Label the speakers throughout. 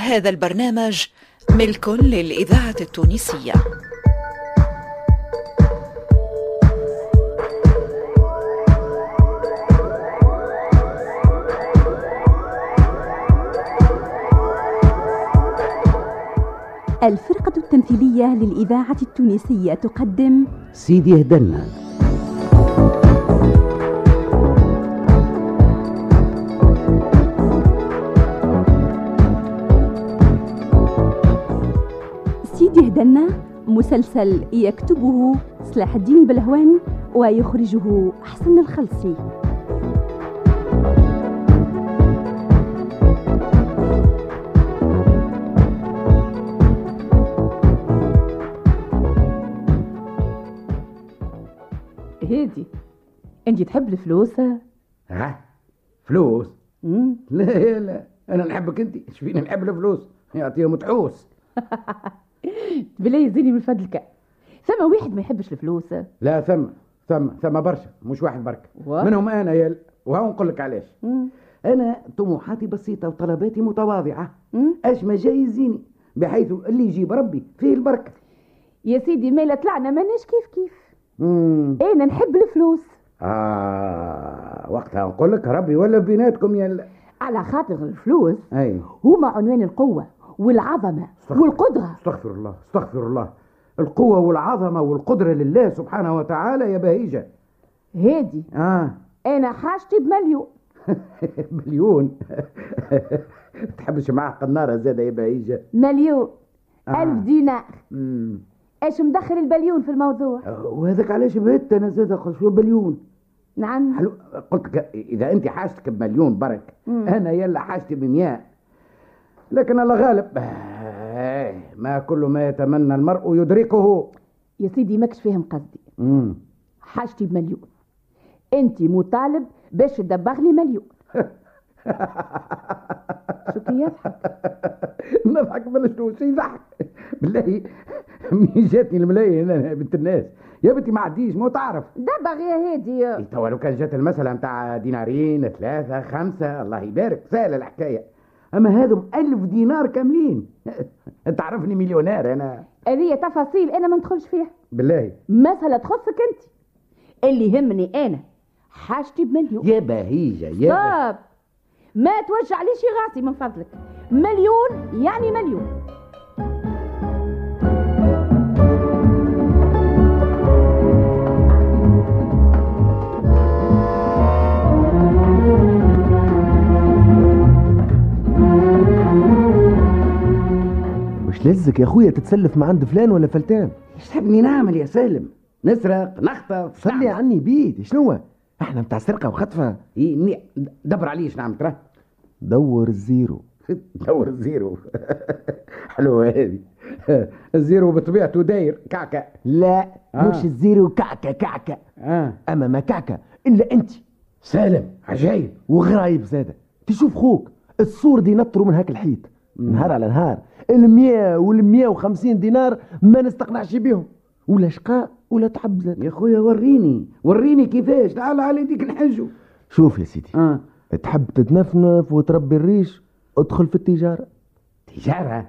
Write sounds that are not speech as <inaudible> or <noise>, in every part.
Speaker 1: هذا البرنامج ملك للإذاعة التونسية.
Speaker 2: الفرقة التمثيلية للإذاعة التونسية تقدم
Speaker 3: سيدي هدلنا.
Speaker 2: مسلسل يكتبه صلاح الدين البلهواني ويخرجه حسن الخلصي.
Speaker 4: هادي انت تحب الفلوس؟
Speaker 3: ها؟ فلوس؟
Speaker 4: مم.
Speaker 3: لا لا أنا نحبك انت إيش فيني نحب الفلوس؟ يعطيهم تحوس. <laughs> <laughs>
Speaker 4: بالله يزيني من فضلك. ثم واحد ما يحبش الفلوس.
Speaker 3: لا ثم ثم ثم برشا مش واحد برك؟ منهم أنا يا وهو نقول لك علاش. أنا طموحاتي بسيطة وطلباتي
Speaker 4: متواضعة.
Speaker 3: أش ما جاي يزيني؟ بحيث اللي يجيب ربي فيه البركة.
Speaker 4: يا سيدي ما لا طلعنا ماناش كيف كيف؟
Speaker 3: مم.
Speaker 4: أنا نحب الفلوس.
Speaker 3: آه وقتها نقول لك ربي ولا بيناتكم يا
Speaker 4: على خاطر الفلوس
Speaker 3: أي.
Speaker 4: هما عنوان القوة. والعظمة
Speaker 3: استغفر.
Speaker 4: والقدرة.
Speaker 3: استغفر الله استغفر الله. القوة والعظمة والقدرة لله سبحانه وتعالى يا بهيجة.
Speaker 4: هادي.
Speaker 3: آه.
Speaker 4: أنا حاجتي بمليون. <laughs>
Speaker 3: مليون <laughs> تحبش معاه قنارة زادة يا بهيجة؟
Speaker 4: مليون.
Speaker 3: آه.
Speaker 4: ألف دينار.
Speaker 3: مم.
Speaker 4: إيش مدخل البليون في الموضوع؟
Speaker 3: آه، وهذاك علاش بهت أنا زادة؟ شو بليون؟
Speaker 4: نعم.
Speaker 3: حلو. قلت إذا أنت حاجتك بمليون برك
Speaker 4: مم.
Speaker 3: أنا يلا حاجتي بمئة لكن الله غالب. ما كل ما يتمنى المرء يدركه.
Speaker 4: يا سيدي ماكش فاهم قصدي.
Speaker 3: مم.
Speaker 4: حاجتي بمليون. انت مطالب باش تدبغ لي مليون <laughs> شو كي يضحك <laughs>
Speaker 3: نضحك شي يضحك بالله منين جاتني الملاية يا بنت الناس؟ يا بنتي ما عديش ما تعرف.
Speaker 4: دبغ يا هادي.
Speaker 3: توا لو كان جات المسألة متاع دينارين ثلاثة خمسة الله يبارك. سهلة الحكاية. أما هذم ألف دينار كاملين. <laughs> أنت عرفني مليونير أنا.
Speaker 4: هذه تفاصيل أنا ما ندخلش فيها.
Speaker 3: بالله.
Speaker 4: مسألة تخصك أنت. اللي يهمني أنا حاجتي بمليون
Speaker 3: يا بهيجة يا بهيجة.
Speaker 4: طب ما توجع ليش راسي من فضلك. مليون يعني مليون.
Speaker 5: لزك يا أخويا تتسلف مع عند فلان ولا فلتان؟
Speaker 3: إيش تحبني نعمل يا سالم؟ نسرق نخطف
Speaker 5: صلي عني بيت شنو؟ إحنا بتاع سرقة وخطفة.
Speaker 3: إيه دبر علي إيش نعمل ترى
Speaker 5: دور الزيرو. <laughs>
Speaker 3: دور الزيرو. <laughs> حلوة هذه. <laughs> الزيرو بطبيعته داير كعكة.
Speaker 5: لا
Speaker 3: آه.
Speaker 5: مش الزيرو كعكة كعكة.
Speaker 3: آه.
Speaker 5: أما ما كعكة إلا أنت.
Speaker 3: سالم عجايب.
Speaker 5: وغرايب زادة. تشوف خوك الصور دي نطروا من هاك الحيط. نهار على نهار. المية والمية وخمسين دينار ما نستقنعش بيهم. ولا شقاء ولا تعب.
Speaker 3: يا خويا وريني. وريني كيفاش. تعال على يديك نحجو.
Speaker 5: شوف يا سيدي.
Speaker 3: آه.
Speaker 5: تحب تتنفنف وتربي الريش ادخل في التجارة.
Speaker 3: تجارة؟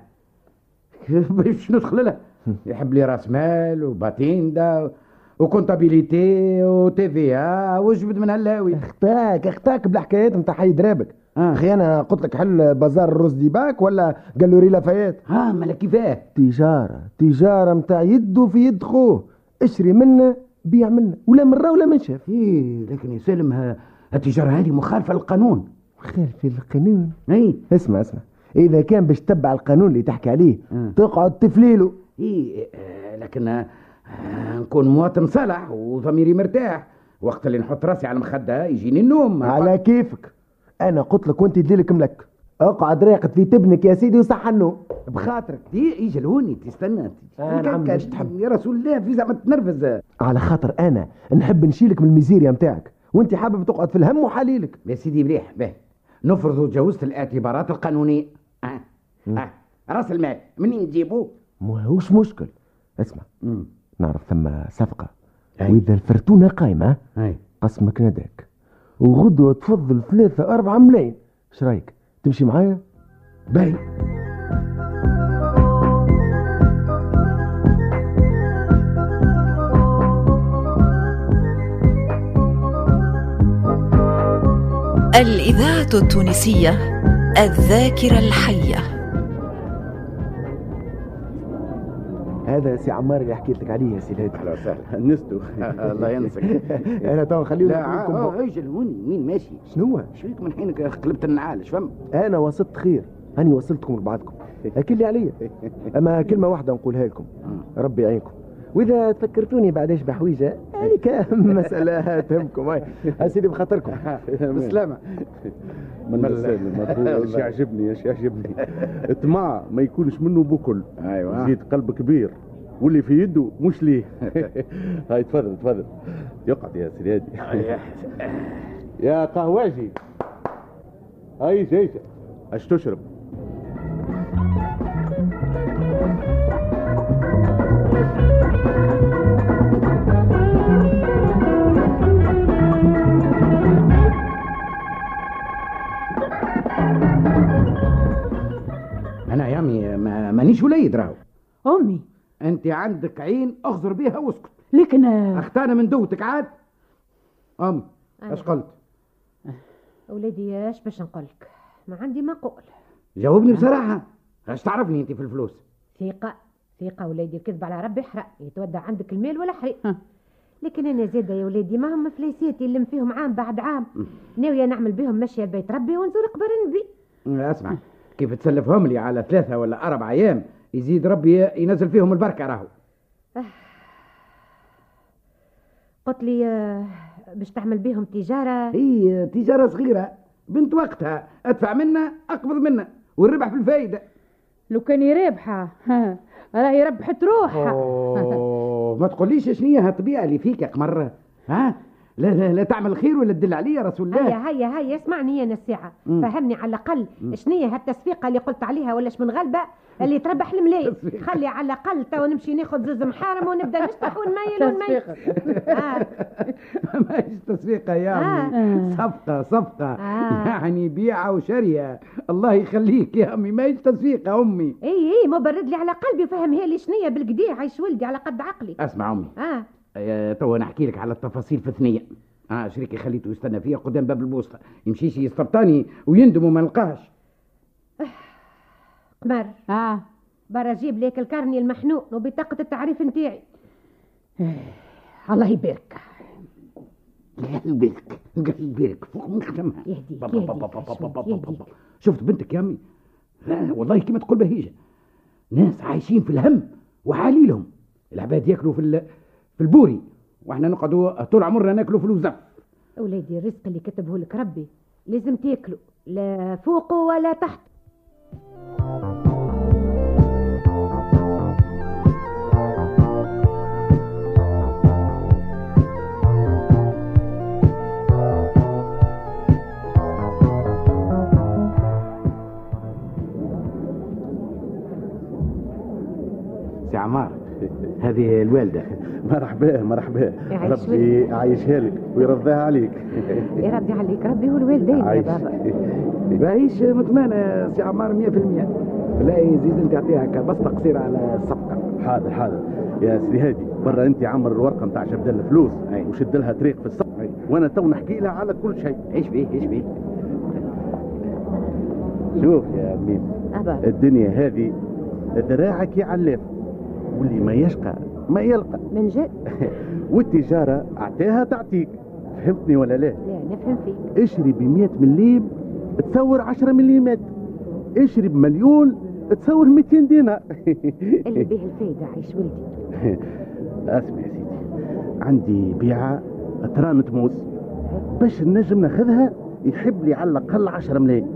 Speaker 3: باش ندخل لها يحب لي راس مال وباتيندا وكونتابيليتي وتي في آ وجبد من هاللاوي
Speaker 5: اختاك اختاك بالحكايات نتاع حي درابك.
Speaker 3: آه.
Speaker 5: أخي أنا قلت لك حل بازار الرز ديباك ولا؟ قالوري لافايات
Speaker 3: ها مالا كيفاه؟
Speaker 5: تجارة تجارة متاع يده في يد خوه اشري منا بيع منا ولا مرة ولا من شاف.
Speaker 3: إيه لكن يا سالم ها- التجارة هذه مخالفة للقانون.
Speaker 5: خالف القانون
Speaker 3: إي.
Speaker 5: اسمع اسمع. إذا كان باش تتبع القانون اللي تحكي عليه
Speaker 3: آه.
Speaker 5: تقعد تفليله.
Speaker 3: إيه آه، لكن آه، نكون مواطن صالح وضميري مرتاح. وقت اللي نحط راسي على المخدة يجيني النوم.
Speaker 5: على كيفك. أنا قلت لك وأنت دليلك ملك. أقعد راقد في تبنك يا سيدي وصح النوم بخاطرك.
Speaker 3: دي يجي لهوني تستنى
Speaker 5: آه، نعم، باش تحب.
Speaker 3: يا رسول الله في زعما تنرفز.
Speaker 5: على خاطر أنا نحب نشيلك من الميزيريا متاعك. وأنت حابب تقعد في الهم وحليلك.
Speaker 3: يا سيدي مليح. به. نفرض جوزة الاعتبارات القانونية. آه. آه. راس المال. منين نجيبوه
Speaker 5: ما هوش مشكل. اسمع.
Speaker 3: مم.
Speaker 5: نعرف ثم صفقة
Speaker 3: أي.
Speaker 5: وإذا الفرتونة قايمة
Speaker 3: هاي
Speaker 5: قسمك نداك. وغدوة تفضل ثلاثة أربعة ملايين. إيش رأيك؟ تمشي معايا؟
Speaker 3: باي
Speaker 1: الإذاعة التونسية الذاكرة الحية.
Speaker 5: هذا سي عمار اللي حكيت لك عليه يا سي الهادي
Speaker 3: أهلا وسهلا.
Speaker 5: نستو. <laughs>
Speaker 3: الله ينسك.
Speaker 5: أنا تو خليه
Speaker 3: لا أجل وين وين ماشي؟
Speaker 5: شنو
Speaker 3: شريك من حينك قلبت النعال فهم
Speaker 5: أنا وصلت خير. أني وصلتكم لبعضكم. أكل لي عليا <laughs> أما كلمة واحدة نقولها لكم. ربي يعينكم. وإذا تفكرتوني بعداش بحويجة؟ هذيك <laughs> مسألة تهمكم. هاي سيدي بخاطركم. <laughs>
Speaker 3: بالسلامه
Speaker 6: من السالم <laughs> يعجبني إيش يعجبني. الطمع ما يكونش منه بكل.
Speaker 3: أيوه.
Speaker 6: زيد قلب كبير. واللي في يده مش ليه هاي تفضل تفضل. يقعد يا سيدي. يا قهواجي هاي جيجة اش تشرب
Speaker 3: مانيش وليد راهو
Speaker 4: أمي؟
Speaker 3: أنت عندك عين اخزر بيها واسكت.
Speaker 4: لكن
Speaker 3: اختانه من دوتك عاد؟ أم اش قلت؟
Speaker 7: ولادي اش باش نقولك ما عندي ما أقول
Speaker 3: جاوبني بصراحة. اش تعرفني أنت في الفلوس؟
Speaker 7: ثقة ثقة ولادي الكذب على ربي حرام يتودع عندك المال ولا حري
Speaker 4: ها.
Speaker 7: لكن أنا زاده يا ولادي ما هم فليسيتي اللي فيهم عام بعد عام. ناوية نعمل بهم مشيه لبيت ربي ونزور قبر النبي.
Speaker 3: أسمع. كيف تسلفهم لي على ثلاثة ولا أربع أيام؟ يزيد ربي ينزل فيهم البركة راهو.
Speaker 7: قلت لي آه، باش تعمل بهم تجارة.
Speaker 3: هي تجارة صغيرة. بنت وقتها. أدفع منا أقبض منا والربح في الفايدة.
Speaker 4: لو كان رابحه ها، راهي ربحت روحها
Speaker 3: ما تقوليش شنية هالطبيعة اللي فيك يا قمرة ها؟ لا لا لا تعمل خير ولا تدل علي يا رسول الله.
Speaker 7: هيا هيا هيا اسمعني يا نسيعة. فهمني على الأقل شنية هالتسفيقة اللي قلت عليها ولاش من غلبة اللي تربح الملاي. خلي على الأقل تو نمشي ناخذ زوز محارم ونبدأ نشطح ونميل ونميل. آه. <laughs>
Speaker 3: ماهيش تسويقة يا
Speaker 7: آه.
Speaker 3: أمي صفقة صفقة.
Speaker 7: آه.
Speaker 3: يعني بيعة وشرية. الله يخليك يا أمي. ماهيش تسويقة أمي.
Speaker 7: إي إي مبرد لي على قلبي وفهمها لي شنية بالقديه عايش ولدي على قد عقلي.
Speaker 3: أسمع أمي. آه، تو نحكي لك على التفاصيل في ثنية آه شريكي خليته يستنى فيها قدام باب البوسطة. يمشيش يستبطاني ويندم وما نلقاهش
Speaker 7: قمر.
Speaker 4: آه.
Speaker 7: برا جيب ليك الكارني المحنون وبطاقة التعريف نتاعي.
Speaker 4: الله يبارك.
Speaker 3: قلبك قلبك فوق. بابا. شفت بنتك يا أمي؟ لا والله كما تقول بهيجة. ناس عايشين في الهم وحاليلهم العباد ياكلوا في ال- في البوري وإحنا نقعدوا طول عمرنا ناكلوا في الوزف
Speaker 7: أولادي الرزق اللي كتبه لك ربي لازم تاكله لا فوقه ولا تحت.
Speaker 3: هذه الوالدة.
Speaker 6: مرحبا مرحبا. ربي يعيشها لك ويرضيها عليك. <laughs>
Speaker 7: يا ربي عليك. ربي هو الوالدين يا. بابا.
Speaker 3: باهيش مطمئنة سي عمار 100% لا يزيد أنت اعطيها كبسطة قصيرة على الصفقة.
Speaker 6: حاضر حاضر. يا سيدي هادي برا أنت عمر الورقة نتاع جبد لها فلوس
Speaker 3: أي.
Speaker 6: وشد لها طريق في
Speaker 3: أي.
Speaker 6: وأنا تو نحكي لها على كل شيء.
Speaker 3: إيش بيه إيش بيه؟
Speaker 6: شوف يا ميم الدنيا هذه ذراعك يعلف. واللي ما يشقى ما يلقى.
Speaker 7: من جد؟ <laughs>
Speaker 6: والتجارة أعطيها تعطيك. فهمتني ولا لا؟
Speaker 7: لا نفهم فيك.
Speaker 6: اشري ب 100 مليم تصور 10 مليمات اشري بمليون تصور 200 دينار. <laughs>
Speaker 7: اللي به الفايدة <laughs> عيش ولدي.
Speaker 6: أسمع يا سيدي. عندي بيعة ترانة موس باش النجم ناخذها يحب لي على الأقل 10 ملايين.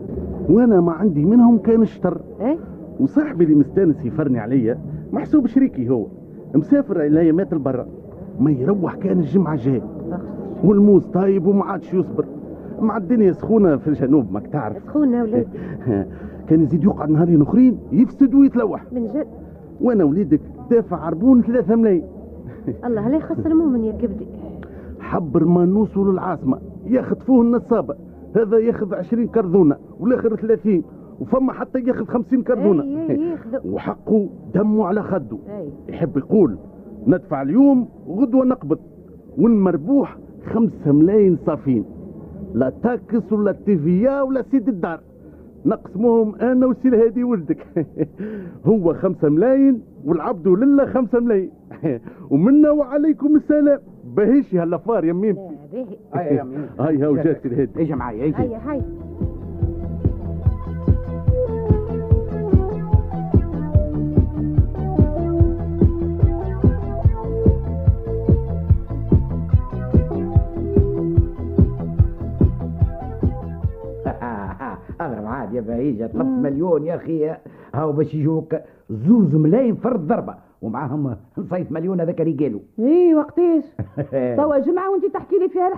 Speaker 6: وأنا ما عندي منهم كان الشطر
Speaker 7: إيه؟
Speaker 6: وصاحبي اللي مستانس يفرني عليا محسوب شريكي هو مسافر الايامات البرا ما يروح كان الجمعة الجاي والموز طايب وما عادش يصبر. مع الدنيا سخونة في الجنوب ماك تعرف.
Speaker 7: سخونة ولاد <laughs>
Speaker 6: كان يزيد يقعد نهارين أخرين يفسد ويتلوح.
Speaker 7: من جد؟
Speaker 6: وأنا وليدك دافع عربون ثلاثة ملايين. <laughs>
Speaker 7: الله لا يخسر المؤمن يا كبدي.
Speaker 6: حبر ما نوصلوا للعاصمة يخطفوه النصابة. هذا ياخذ عشرين كرذونة والآخر ثلاثين. وفما حتى ياخذ خمسين
Speaker 7: اي ياخذوا <laughs>
Speaker 6: وحقه دمه على خده. يحب يقول ندفع اليوم وغدوة نقبض والمربوح خمسة ملايين صافين. لا taxe ولا TVA ولا سيد الدار. نقسموهم أنا وسي الهادي ولدك. <laughs> هو خمسة ملايين والعبد لله خمسة ملايين. <laughs> ومنا وعليكم السلام. باهيش هالافار يا ميم
Speaker 7: باهي.
Speaker 6: هاي هاو جات الهادي
Speaker 3: أجي معايا أجي.
Speaker 7: هيا هيا.
Speaker 3: اغرب عاد يا بهيجة 3 مليون يا أخي هاو باش يجوك زوز ملايين فرد ضربة ومعاهم نصيف مليون هذاك اللي قالوا.
Speaker 4: إيه وقتاش؟ <laughs> توا جمعة وانت تحكي لي فيها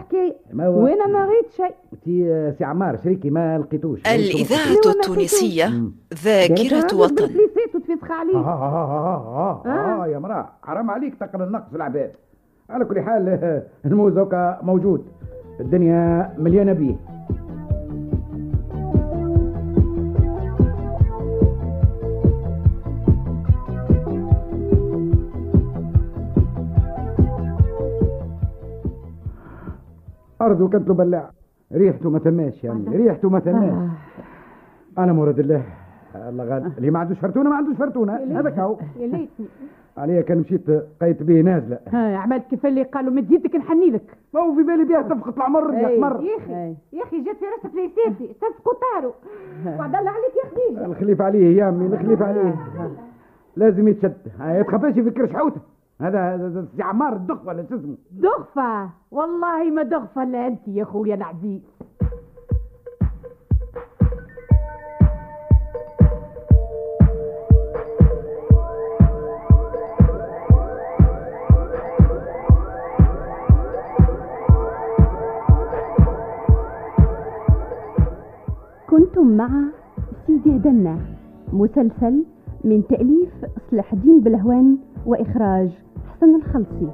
Speaker 3: هو-
Speaker 4: وأنا ما غيت شيء.
Speaker 3: تي سي عمار شريكي ما لقيتوش.
Speaker 1: الإذاعة التونسية
Speaker 3: مم.
Speaker 1: ذاكرة وطن.
Speaker 4: وتفسخ
Speaker 3: آه,
Speaker 4: عليه
Speaker 3: آه, آه, آه, آه, آه يا مراه حرام عليك تقرا النقص في العباد. على كل حال آه، <laughs> الموزوكا موجود. الدنيا مليانة بيه. أرضه كانت له بلاع. ريحته ما تماش يا عمي ريحته ما تماش. أنا مراد الله. الله غالب اللي ما عندوش فرتونة ما عندوش فرتونة. هذاك هو.
Speaker 7: يا ليتني <laughs>
Speaker 3: عليا كان مشيت قيت به نازلة.
Speaker 4: ها عملت كيف اللي قالوا؟ مد يدك نحني لك.
Speaker 3: ما هو في بالي بها صفقة العمر يا. حمر
Speaker 7: يا أخي يا أخي جات في رأس فليساتي صفقوا طاروا <laughs> وعد الله عليك يا خديجه
Speaker 3: الخليفة عليه يا أمي الخليفة عليه. <laughs> لازم يتشد. ما يتخفاش يفكر شحوته هذا هذا سي عمار الدخ ولا شو اسمه؟
Speaker 4: دغفة والله ما دغفة إلا أنت يا خويا العزيز.
Speaker 2: كنتم مع سيدي هدنا مسلسل من تأليف صلاح الدين بلهوان وإخراج حسن الخلصي